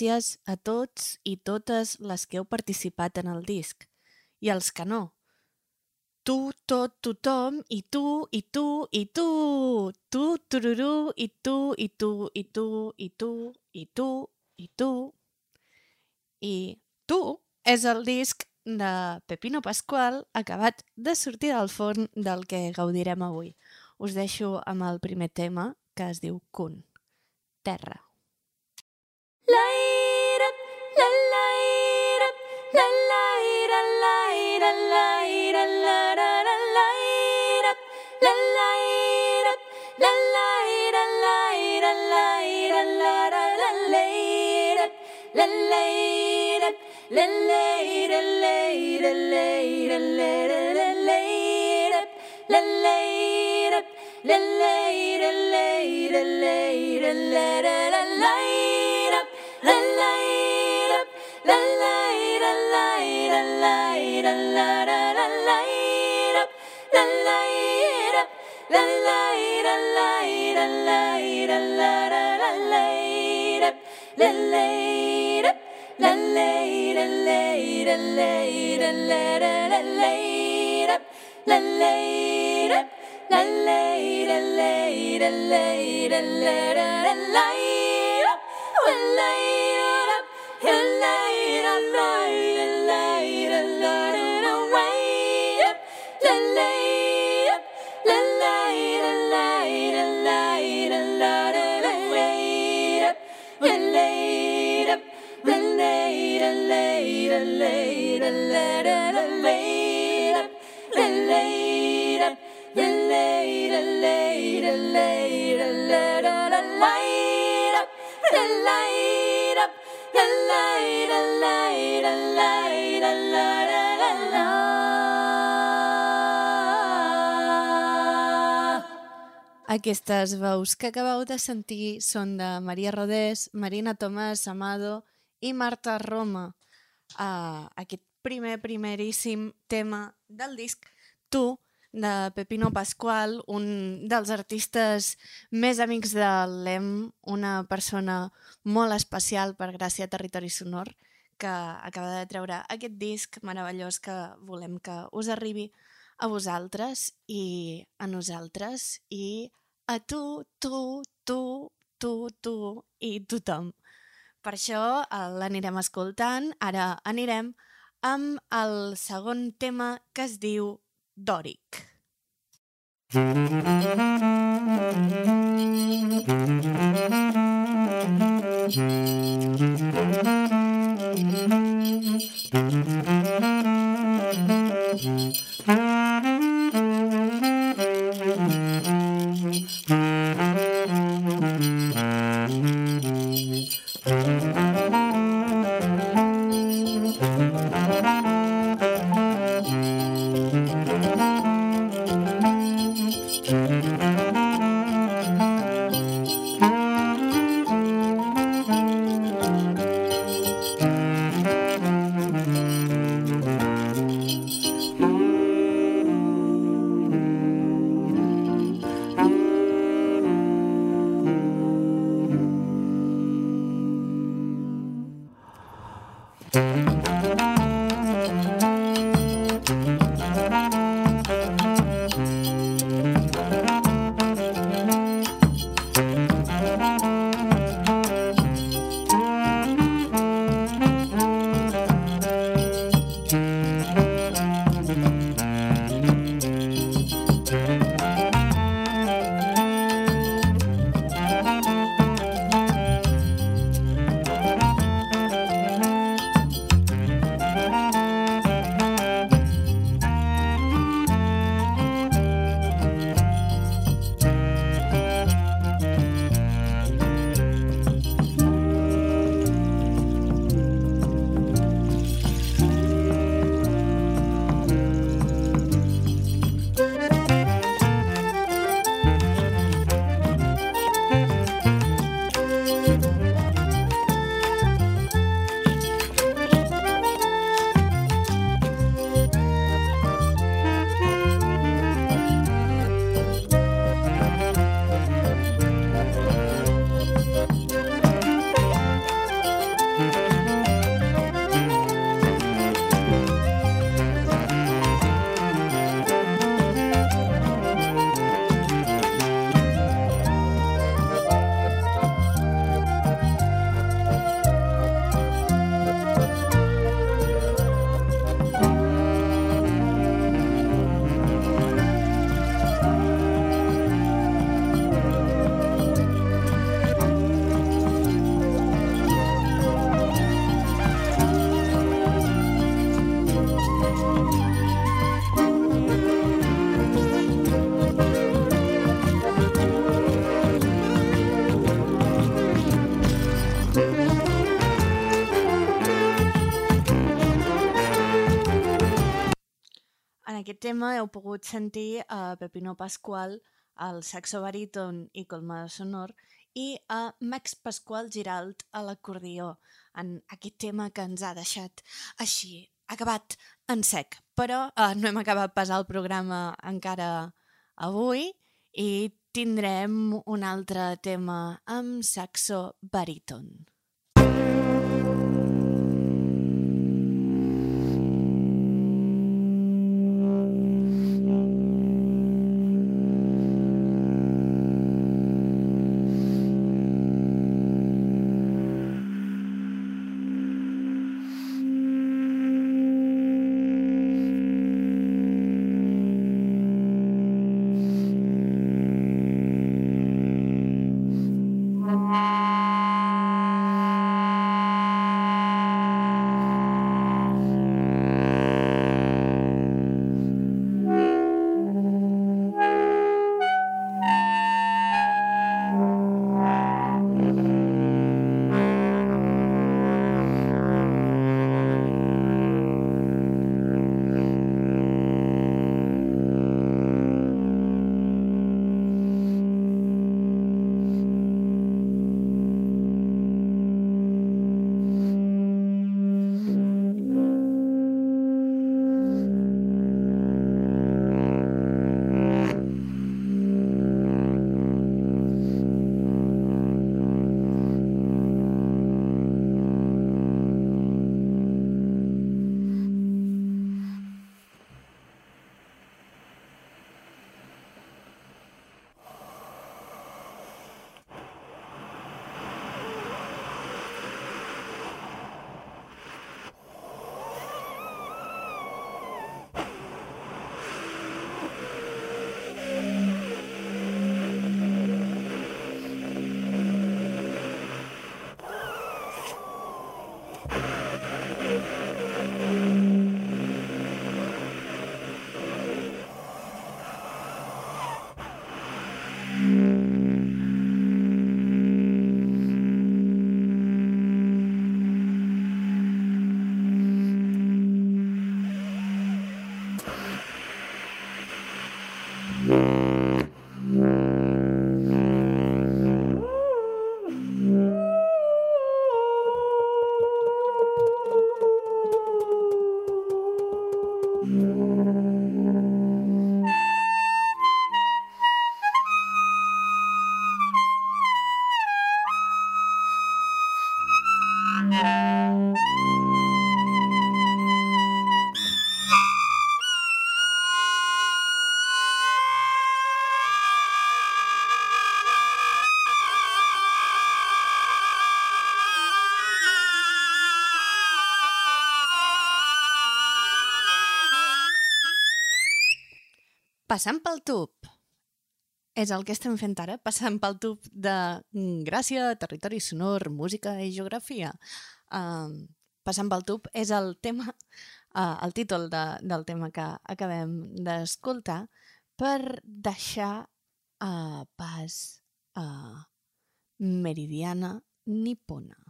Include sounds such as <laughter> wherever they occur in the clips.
Gràcies a tots i totes les que heu participat en el disc i els que no. Tu, tot, tothom, i tu, i tu, i tu, tu, tururú, i tu, i tu, i tu, i tu, i tu, i tu. I tu és el disc de Pepino Pasqual acabat de sortir del forn del que gaudirem avui. Us deixo amb el primer tema que es diu Kun. Terra. La light up, la light up, light up, light Aquestes veus que acabeu de sentir són de Maria Rodés, Marina Tomàs Amado i Marta Roma. Uh, aquest primer, primeríssim tema del disc, Tu, de Pepino Pasqual, un dels artistes més amics de l'EM, una persona molt especial per Gràcia Territori Sonor, que acaba de treure aquest disc meravellós que volem que us arribi a vosaltres i a nosaltres i a tu, tu, tu, tu, tu i tothom. Per això eh, l'anirem escoltant. Ara anirem amb el segon tema que es diu Dòric. Thank you. Aquest tema heu pogut sentir a Pepino Pasqual, al saxo baríton i colmada sonor, i a Max Pasqual Giralt a l'acordió, en aquest tema que ens ha deixat així, acabat en sec. Però eh, no hem acabat pas el programa encara avui i tindrem un altre tema amb saxo baríton. Passant pel tub. És el que estem fent ara, passant pel tub de gràcia, territori sonor, música i geografia. Uh, passant pel tub és el tema, uh, el títol de, del tema que acabem d'escoltar per deixar uh, pas a uh, Meridiana Nipona.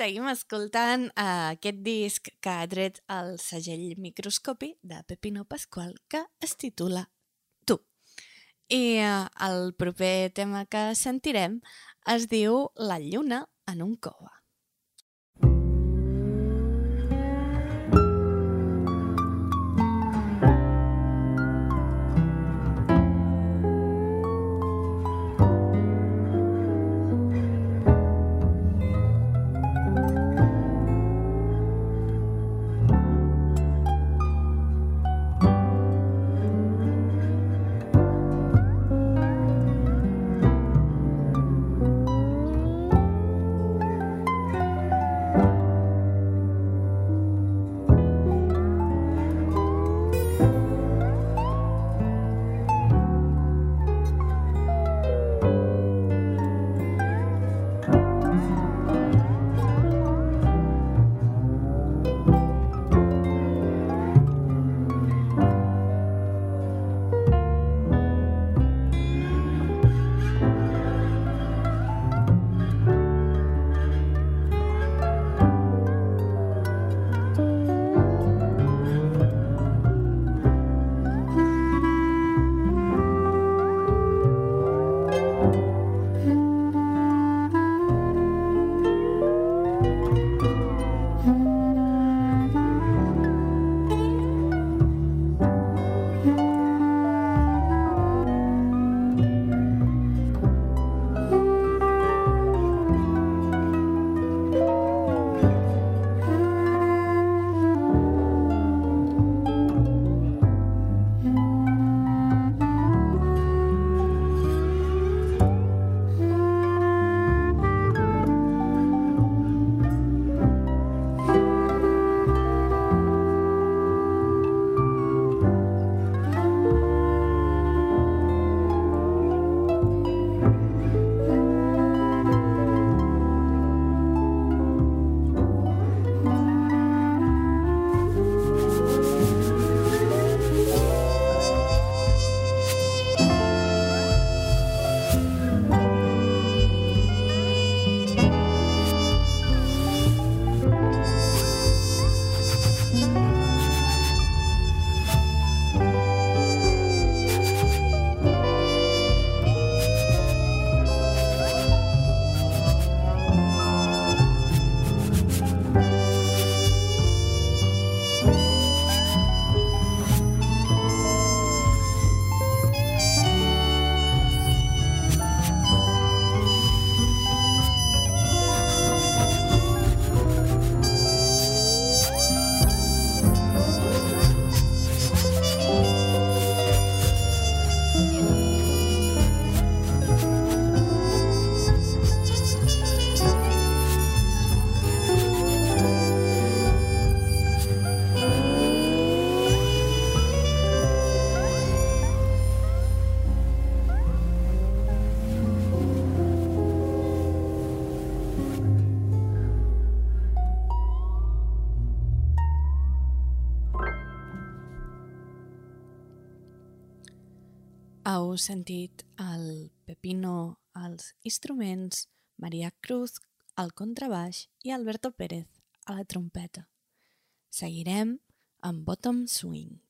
Seguim escoltant uh, aquest disc que ha tret el segell microscopi de Pepino Pasqual que es titula Tu. I eh, el proper tema que sentirem es diu La lluna en un cova. Heu sentit el Pepino als instruments, Maria Cruz al contrabaix i Alberto Pérez a la trompeta. Seguirem amb Bottom Swing.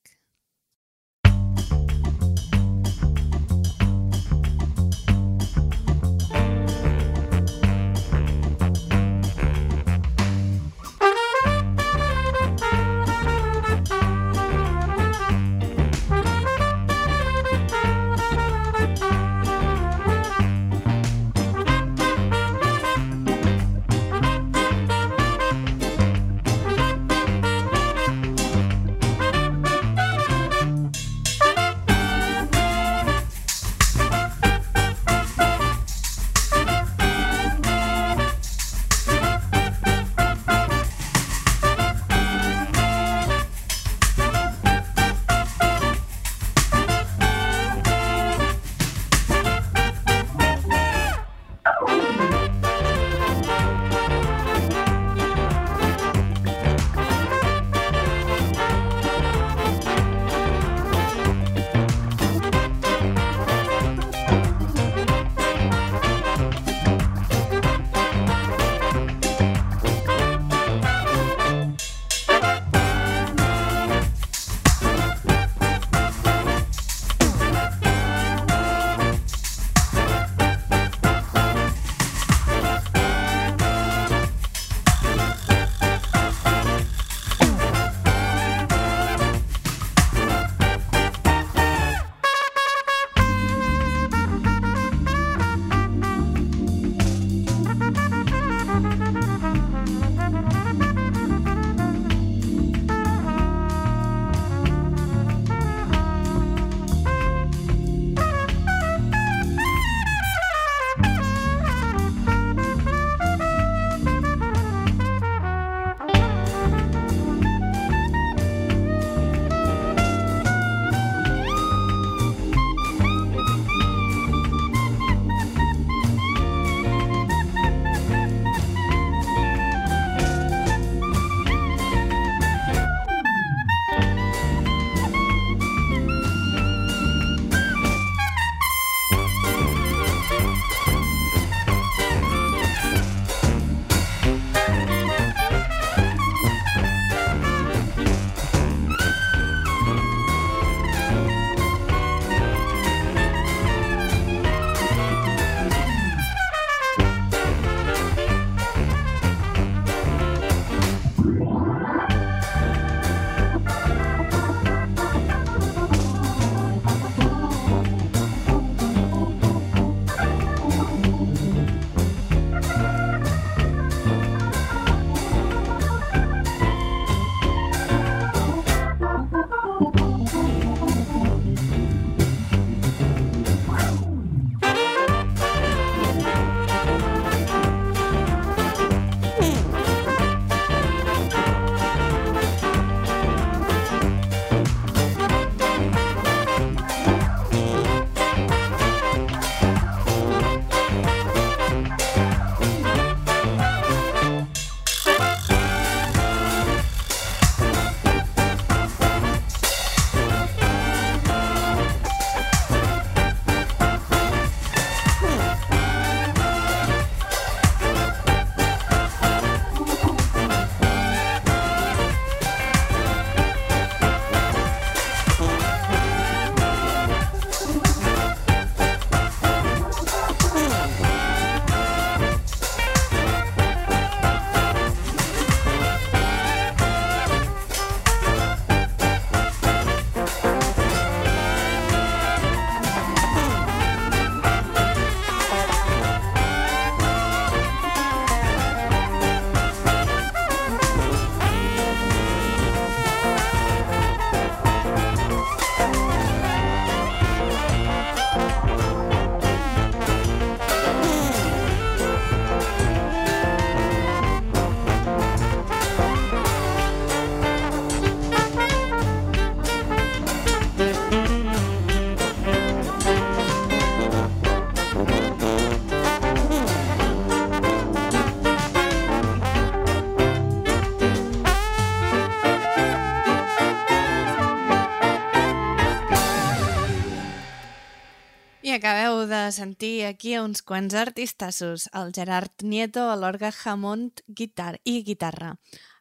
De sentir aquí uns quants artistassos, el Gerard Nieto a l'orgue Jamont guitar i guitarra,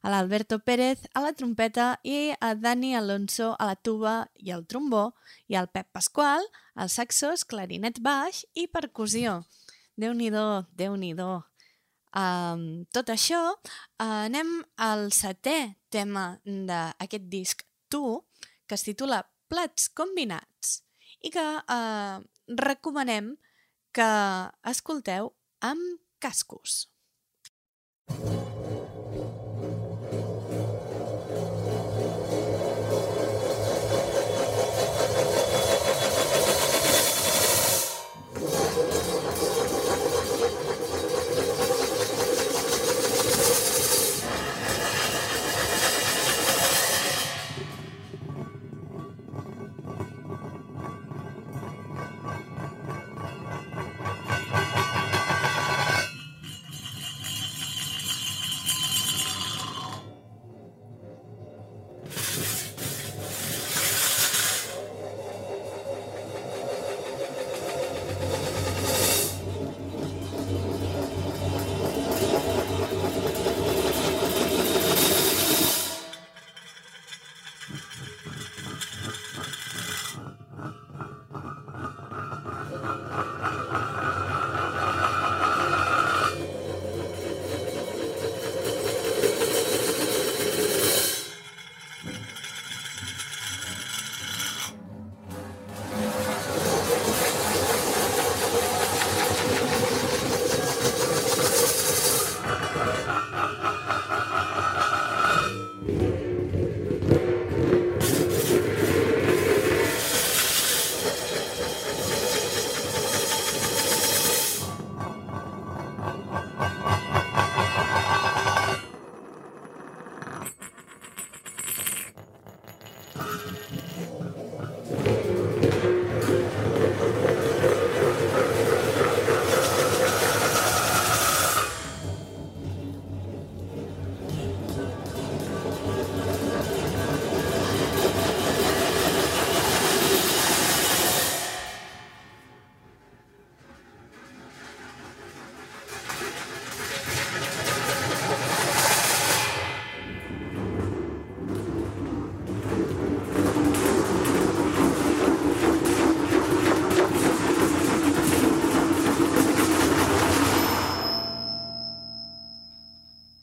a l'Alberto Pérez a la trompeta i a Dani Alonso a la tuba i el trombó i al Pep Pasqual als saxos, clarinet baix i percussió. Déu-n'hi-do, Déu-n'hi-do. Um, tot això, uh, anem al setè tema d'aquest disc Tu, que es titula Plats combinats i que eh, recomanem que escolteu amb cascos.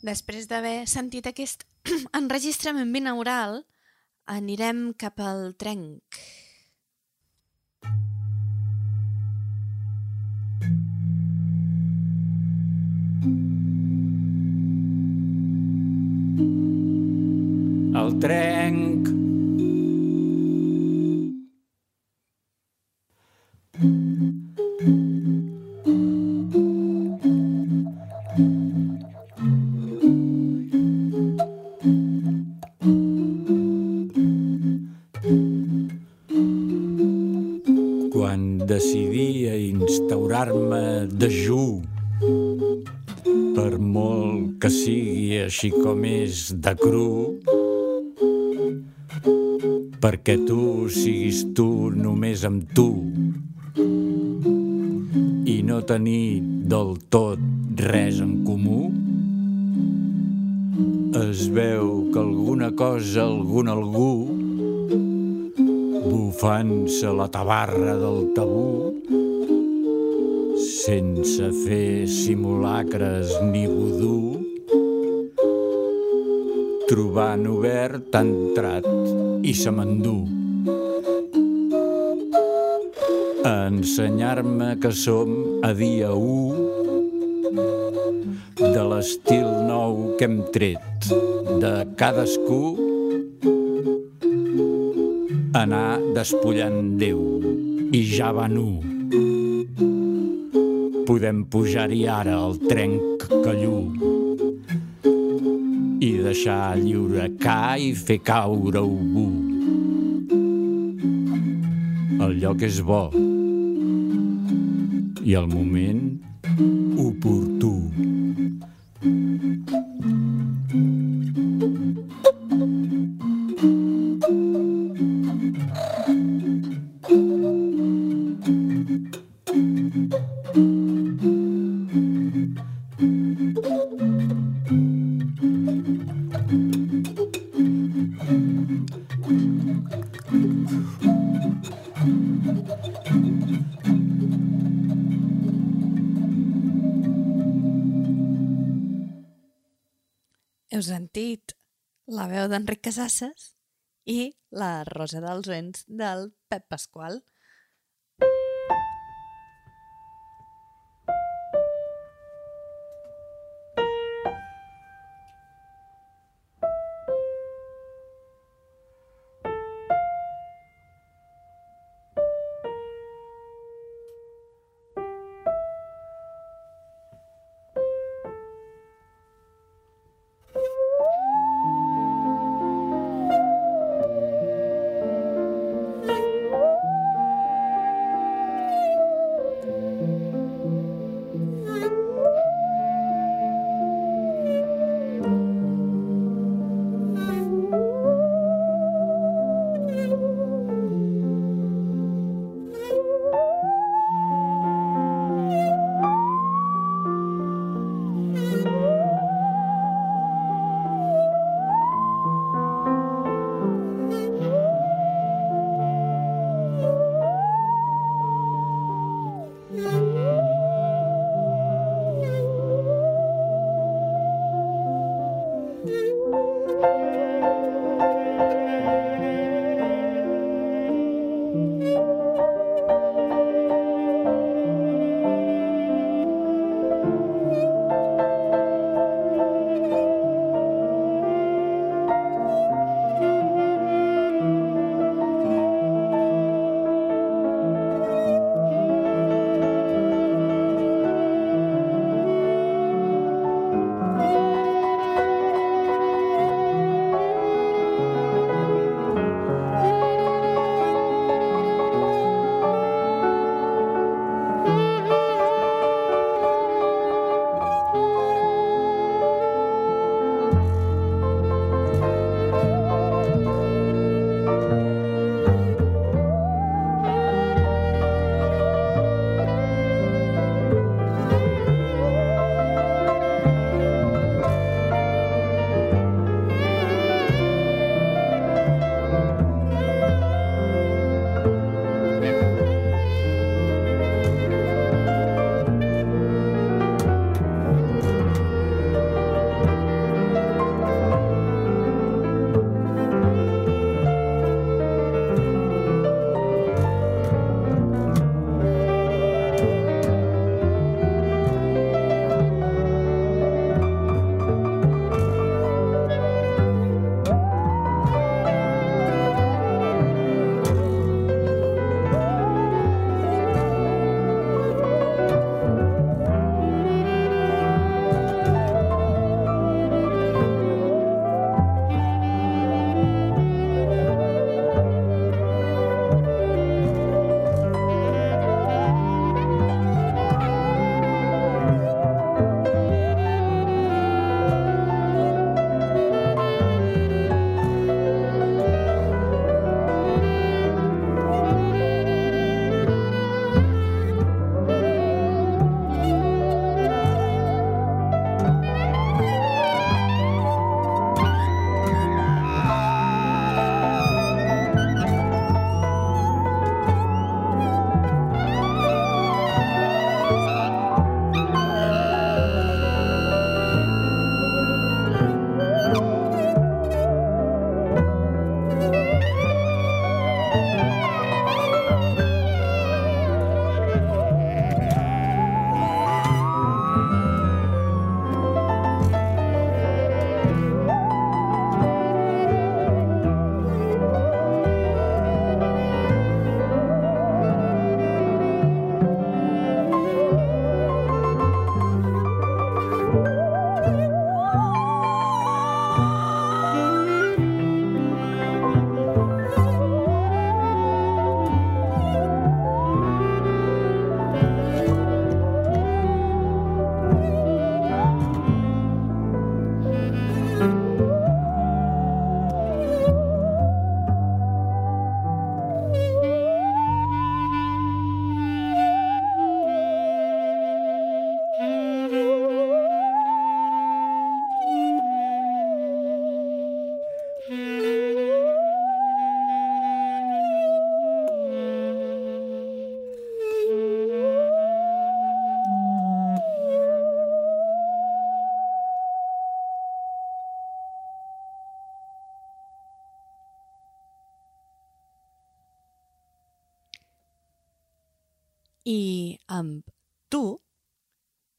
Després d'haver sentit aquest <clears throat> enregistrament binaural, anirem cap al trenc. El trenc. Així com és de cru, perquè tu siguis tu només amb tu i no tenir del tot res en comú, es veu que alguna cosa, algun algú, bufant-se la tabarra del tabú, sense fer simulacres ni vudú, trobant obert ha entrat i se m'endú. A ensenyar-me que som a dia 1 de l'estil nou que hem tret de cadascú anar despullant Déu i ja va nu. Podem pujar-hi ara al trenc callú deixar lliure ca i fer caure obú. El lloc és bo i el moment oportú. Casasses i la Rosa dels Vents del Pep Pasqual.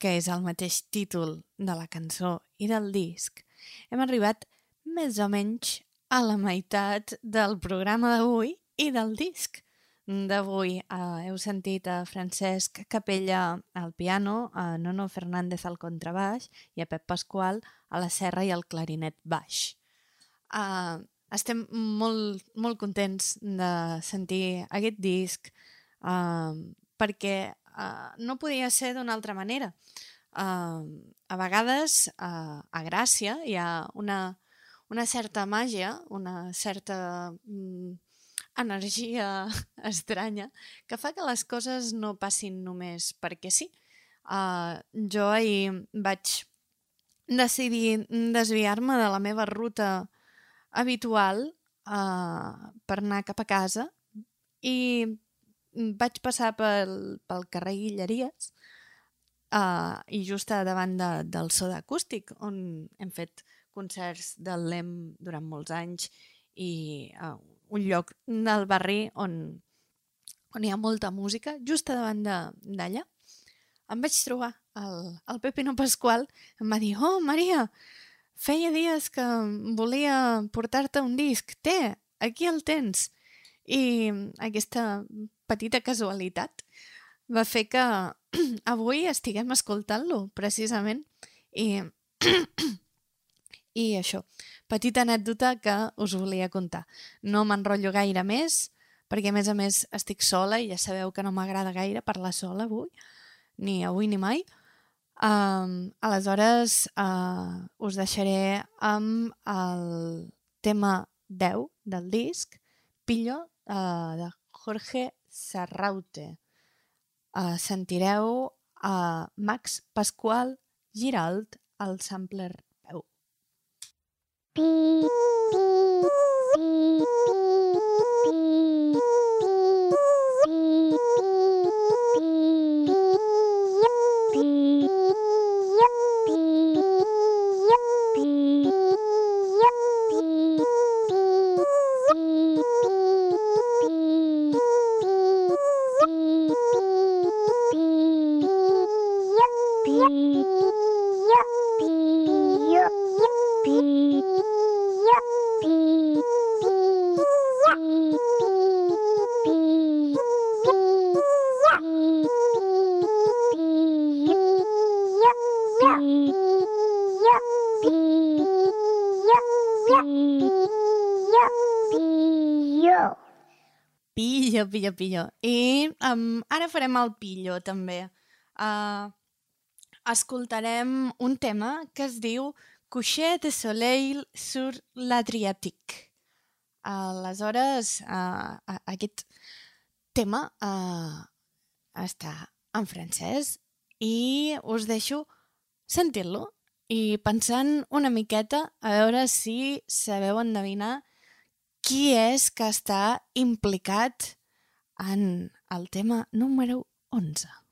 Que és el mateix títol de la cançó i del disc, hem arribat més o menys a la meitat del programa d'avui i del disc d'avui. Uh, heu sentit a Francesc Capella al piano, a Nono Fernández al contrabaix i a Pep Pasqual a la serra i al clarinet baix. Uh, estem molt, molt contents de sentir aquest disc uh, perquè uh, no podia ser d'una altra manera. Uh, a vegades uh, a Gràcia hi ha una, una certa màgia, una certa mm, energia <laughs> estranya que fa que les coses no passin només perquè sí. Uh, jo ahir vaig decidir desviar-me de la meva ruta habitual uh, per anar cap a casa i vaig passar pel, pel carrer Guilleries uh, i just davant de, del soda acústic on hem fet concerts del LEM durant molts anys i uh, un lloc del barri on, on hi ha molta música, just davant d'allà. Em vaig trobar el, el Pepino Pasqual, em va dir, oh Maria, feia dies que volia portar-te un disc, té, aquí el tens. I aquesta petita casualitat va fer que <clears throat> avui estiguem escoltant-lo, precisament. I, <clears throat> I això, petita anècdota que us volia contar. No m'enrotllo gaire més, perquè a més a més estic sola i ja sabeu que no m'agrada gaire parlar sola avui, ni avui ni mai. Um, aleshores, uh, us deixaré amb el tema 10 del disc, Pillo, uh, de Jorge Sarraute. Uh, sentireu a uh, Max Pasqual Giralt al sampler veu. Pillo, pillo, pillo. I um, ara farem el pillo, també. Uh, escoltarem un tema que es diu Coucher de soleil sur l'Adriatic. Aleshores, uh, aquest tema uh, està en francès i us deixo sentir-lo i pensant una miqueta a veure si sabeu endevinar qui és que està implicat en el tema número 11.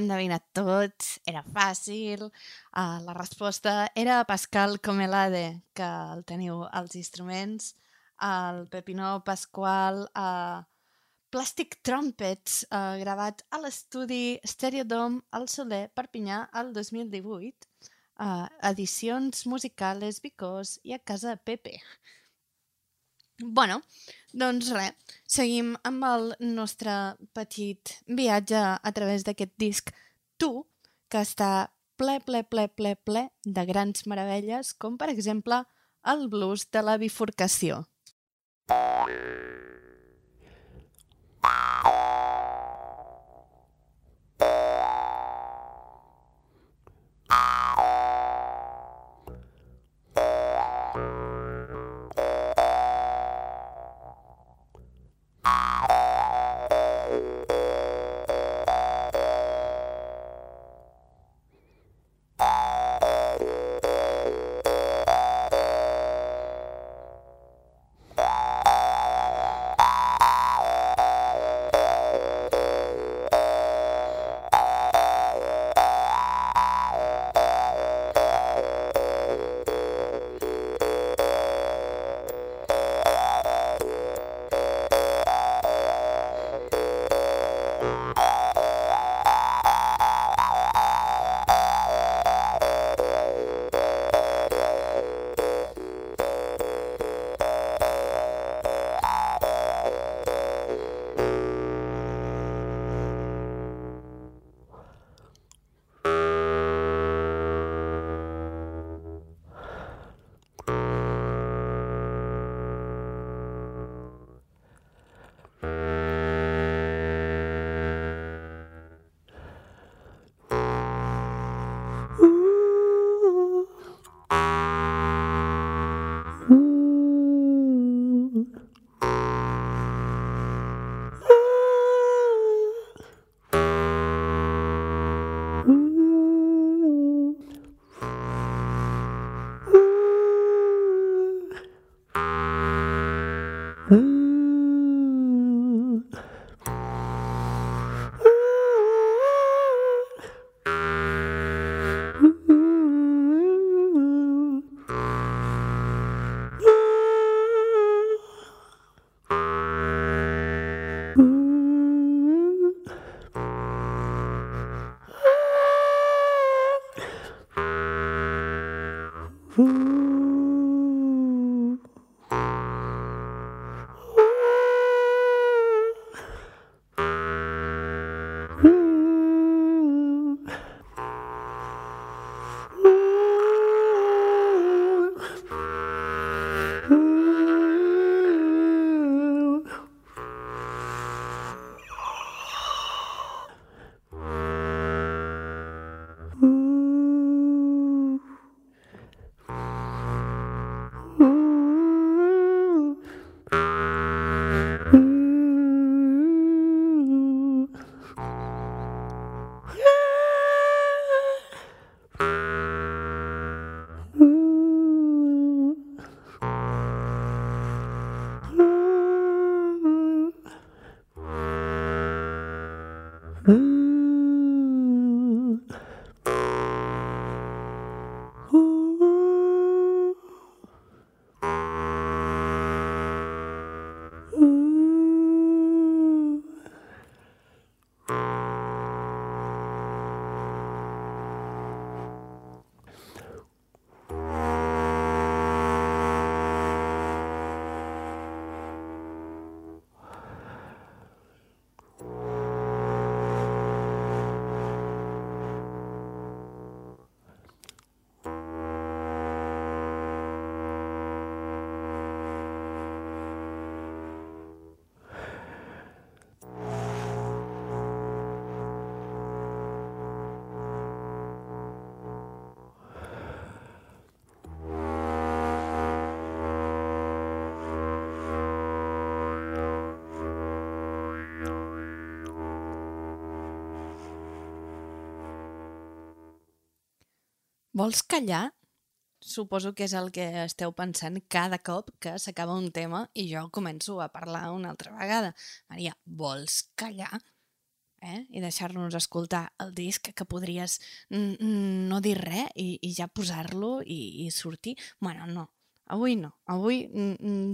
Endevinat tots, era fàcil, uh, la resposta era Pascal Comelade, que el teniu als instruments, el Pepinó Pasqual, uh, Plastic Trumpets, uh, gravat a l'estudi Stereodome al Soler, Perpinyà, el 2018, uh, edicions musicales Vicós i a casa Pepe. Bueno, doncs res, seguim amb el nostre petit viatge a través d'aquest disc Tu, que està ple, ple, ple, ple, ple de grans meravelles, com per exemple el blues de la bifurcació. Vols callar? Suposo que és el que esteu pensant cada cop que s'acaba un tema i jo començo a parlar una altra vegada. Maria, vols callar? eh? i deixar-nos escoltar el disc que podries no dir res i, i ja posar-lo i, i sortir. bueno, no, avui no, avui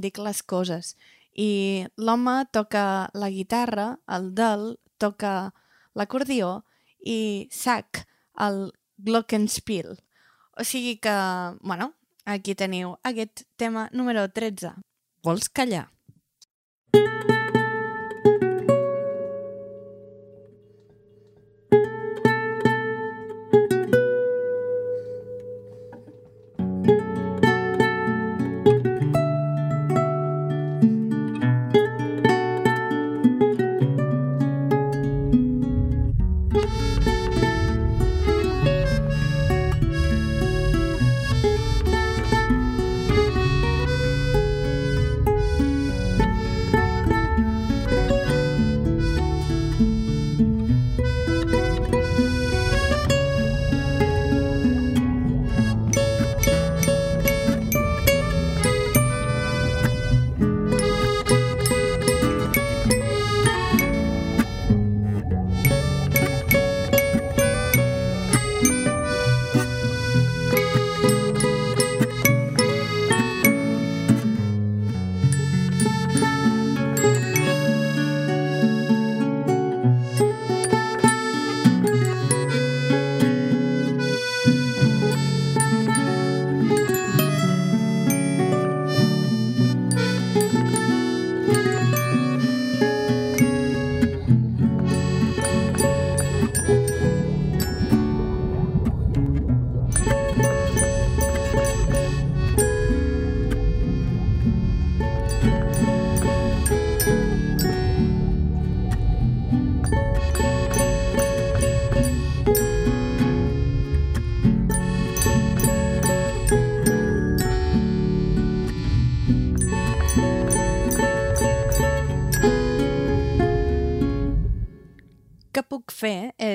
dic les coses. I l'home toca la guitarra, el Del toca l'acordió i Sac el glockenspiel. O sigui que, bueno, aquí teniu aquest tema número 13. Vols callar?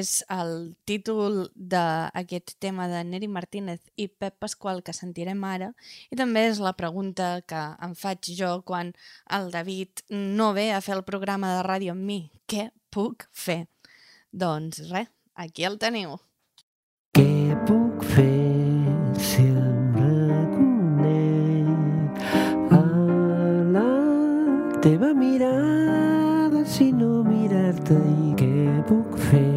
És el títol d'aquest tema de Neri Martínez i Pep Pasqual que sentirem ara i també és la pregunta que em faig jo quan el David no ve a fer el programa de ràdio amb mi. Què puc fer? Doncs res, aquí el teniu. Què puc fer si em reconec la teva mirada si no mirar-te i què puc fer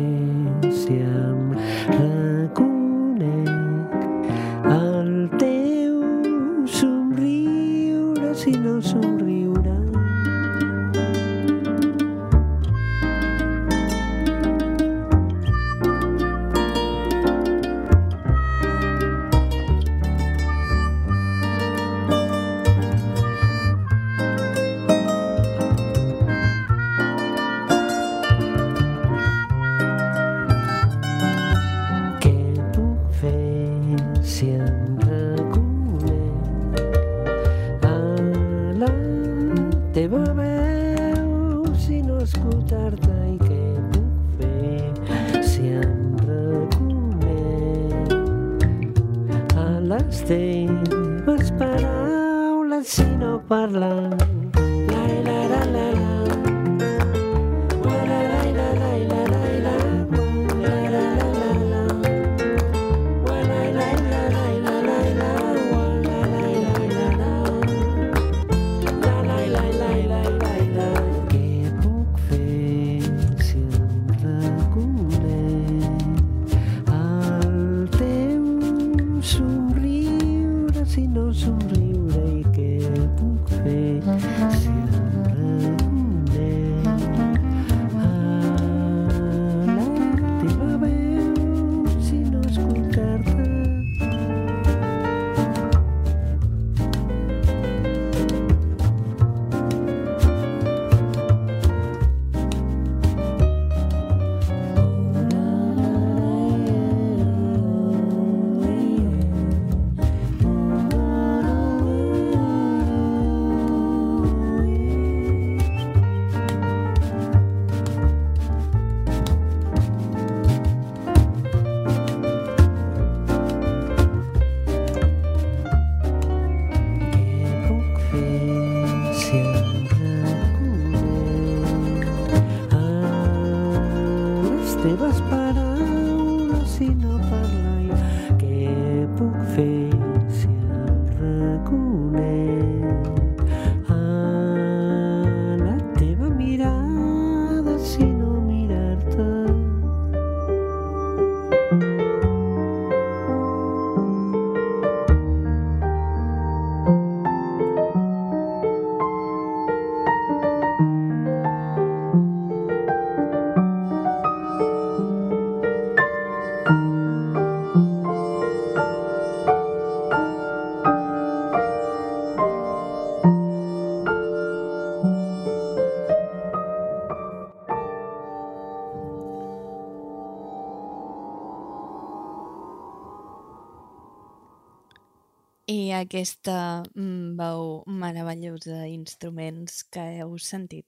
aquesta mm, veu meravellosa d'instruments que heu sentit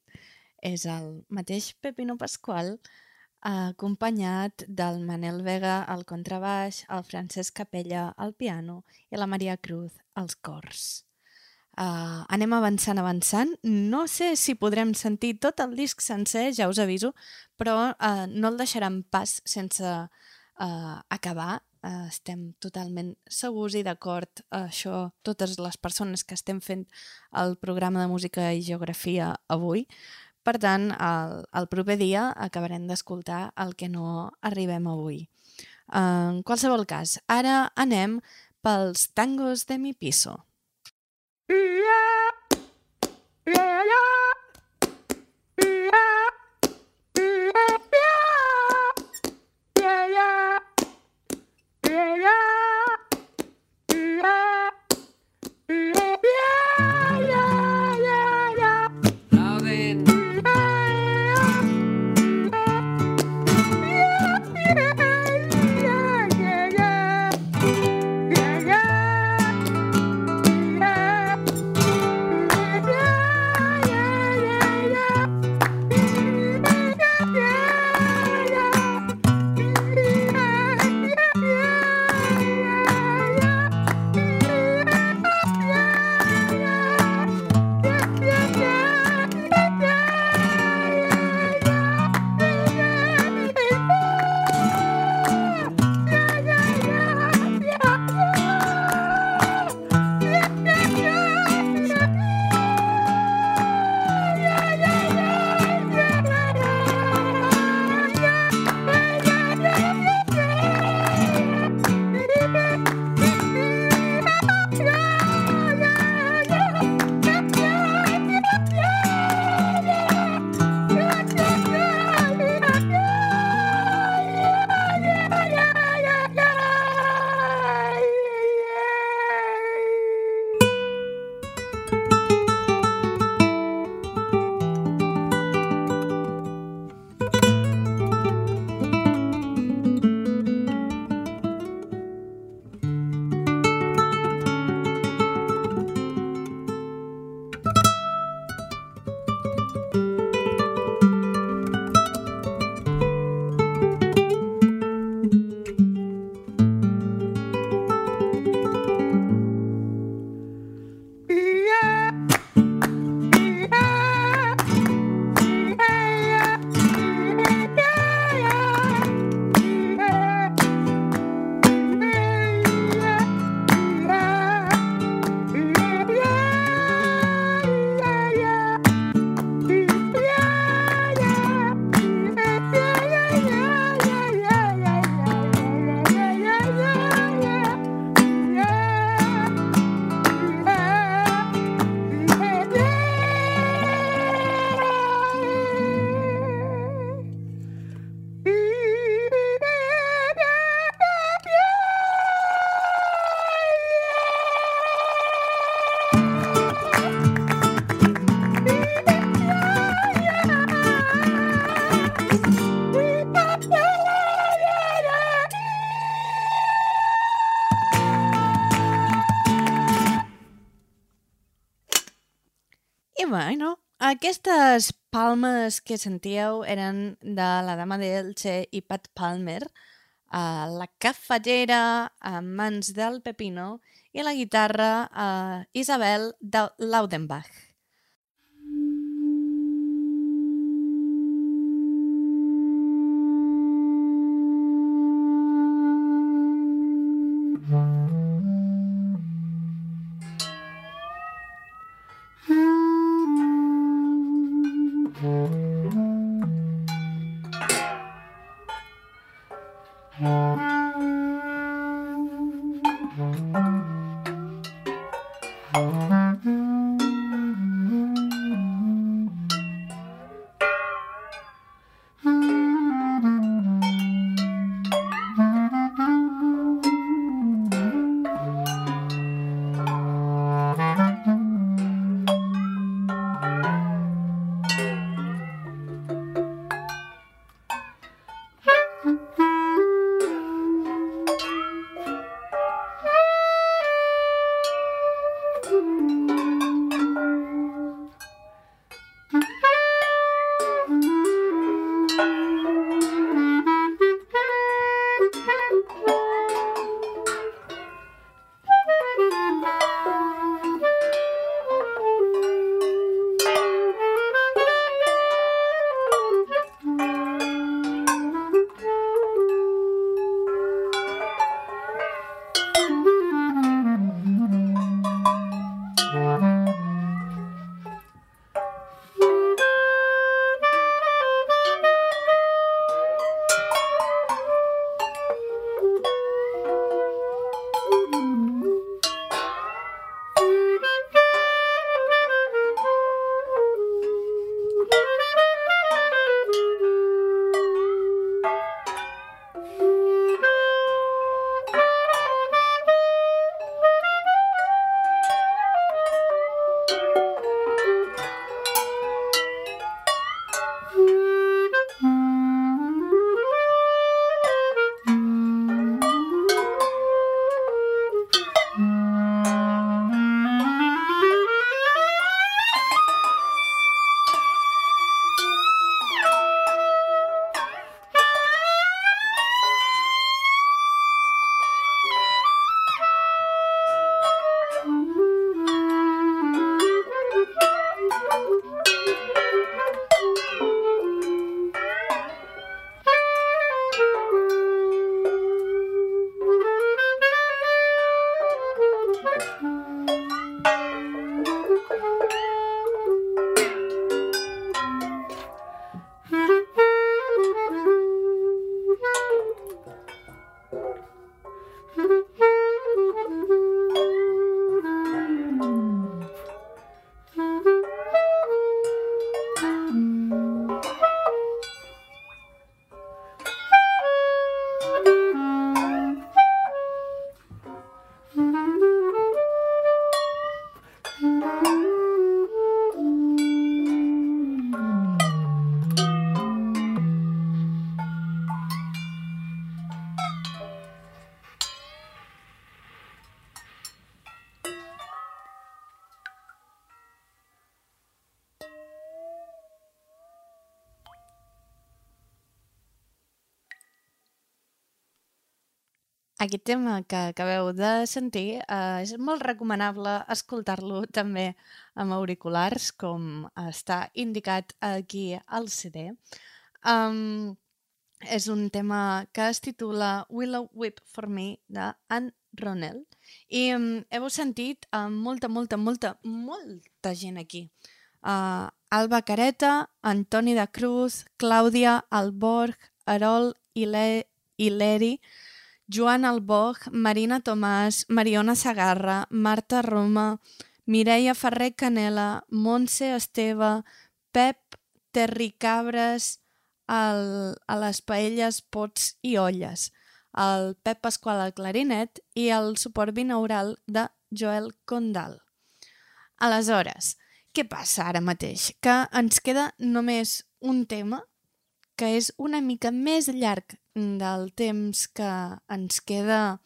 és el mateix Pepino Pasqual acompanyat del Manel Vega al contrabaix, el Francesc Capella al piano i la Maria Cruz als cors. Uh, anem avançant, avançant. No sé si podrem sentir tot el disc sencer, ja us aviso, però uh, no el deixarem pas sense uh, acabar. Uh, estem totalment segurs i d'acord això, totes les persones que estem fent el programa de música i geografia avui. Per tant, el, el proper dia acabarem d'escoltar el que no arribem avui. En qualsevol cas, ara anem pels tangos de mi piso. Now aquestes palmes que sentíeu eren de la dama d'Elche i Pat Palmer, a la cafetera a mans del Pepino i la guitarra a Isabel de Laudenbach. Mm-hmm. Aquest tema que acabeu de sentir eh, és molt recomanable escoltar-lo també amb auriculars, com està indicat aquí al CD. Um, és un tema que es titula Willow Whip for Me de Anne Ronell i um, heu sentit uh, molta, molta, molta, molta gent aquí. Uh, Alba Careta, Antoni de Cruz, Clàudia Alborg, Arol Ileri, Joan Alboch, Marina Tomàs, Mariona Sagarra, Marta Roma, Mireia Ferrer Canela, Montse Esteve, Pep Terricabres, el, a les paelles, pots i olles, el Pep Pasqual al clarinet i el suport binaural de Joel Condal. Aleshores, què passa ara mateix? Que ens queda només un tema que és una mica més llarg del temps que ens queda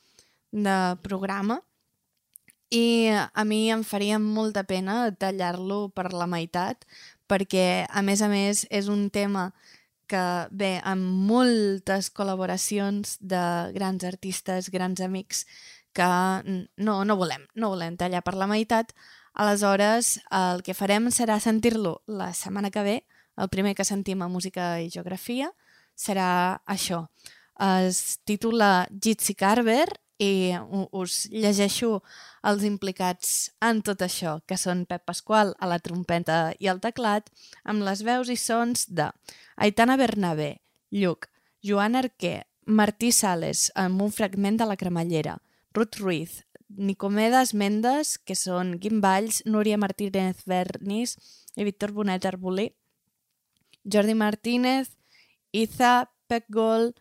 de programa i a mi em faria molta pena tallar-lo per la meitat perquè, a més a més, és un tema que ve amb moltes col·laboracions de grans artistes, grans amics, que no, no volem, no volem tallar per la meitat. Aleshores, el que farem serà sentir-lo la setmana que ve, el primer que sentim a Música i Geografia, serà això. Es titula Jitsi Carver i us llegeixo els implicats en tot això, que són Pep Pasqual a la trompeta i al teclat, amb les veus i sons de Aitana Bernabé, Lluc, Joan Arquer, Martí Sales, amb un fragment de la cremallera, Ruth Ruiz, Nicomedes Mendes, que són Guim Valls, Núria Martínez Bernis i Víctor Bonet Arbolí, Jordi Martínez, Iza, Pep Gol,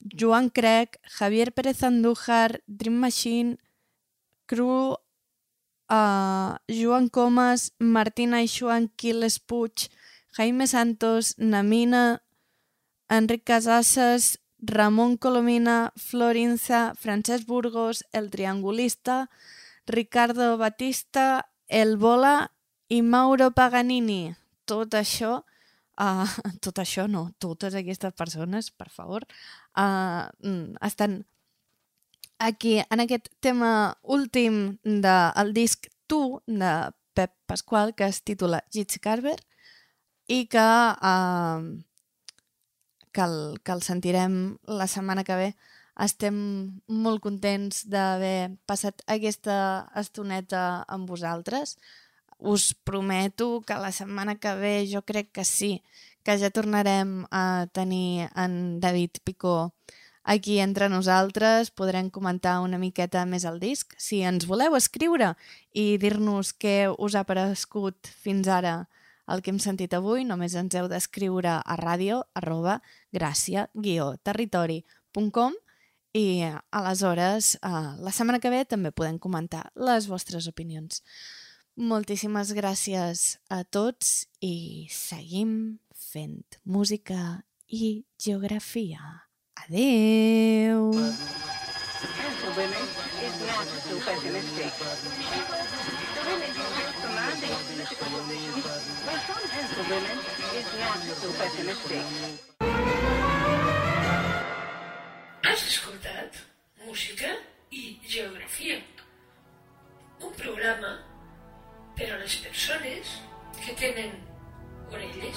Joan Crec, Javier Pérez Andújar, Dream Machine, Cru, uh, Joan Comas, Martina i Joan Quiles Puig, Jaime Santos, Namina, Enric Casasses, Ramon Colomina, Florinza, Francesc Burgos, El Triangulista, Ricardo Batista, El Bola i Mauro Paganini. Tot això, uh, <laughs> tot això no, totes aquestes persones, per favor, uh, estan aquí en aquest tema últim del disc Tu de Pep Pasqual que es titula Jits Carver i que, uh, que, el, que el sentirem la setmana que ve. Estem molt contents d'haver passat aquesta estoneta amb vosaltres. Us prometo que la setmana que ve jo crec que sí, que ja tornarem a tenir en David Picó aquí entre nosaltres, podrem comentar una miqueta més el disc. Si ens voleu escriure i dir-nos què us ha parescut fins ara el que hem sentit avui només ens heu d'escriure a ràdio arroba gràcia-territori.com i aleshores eh, la setmana que ve també podem comentar les vostres opinions. Moltíssimes gràcies a tots i seguim fent música i geografia. Adeu! Has escoltat música i geografia? Un programa Pero las personas que tienen orelles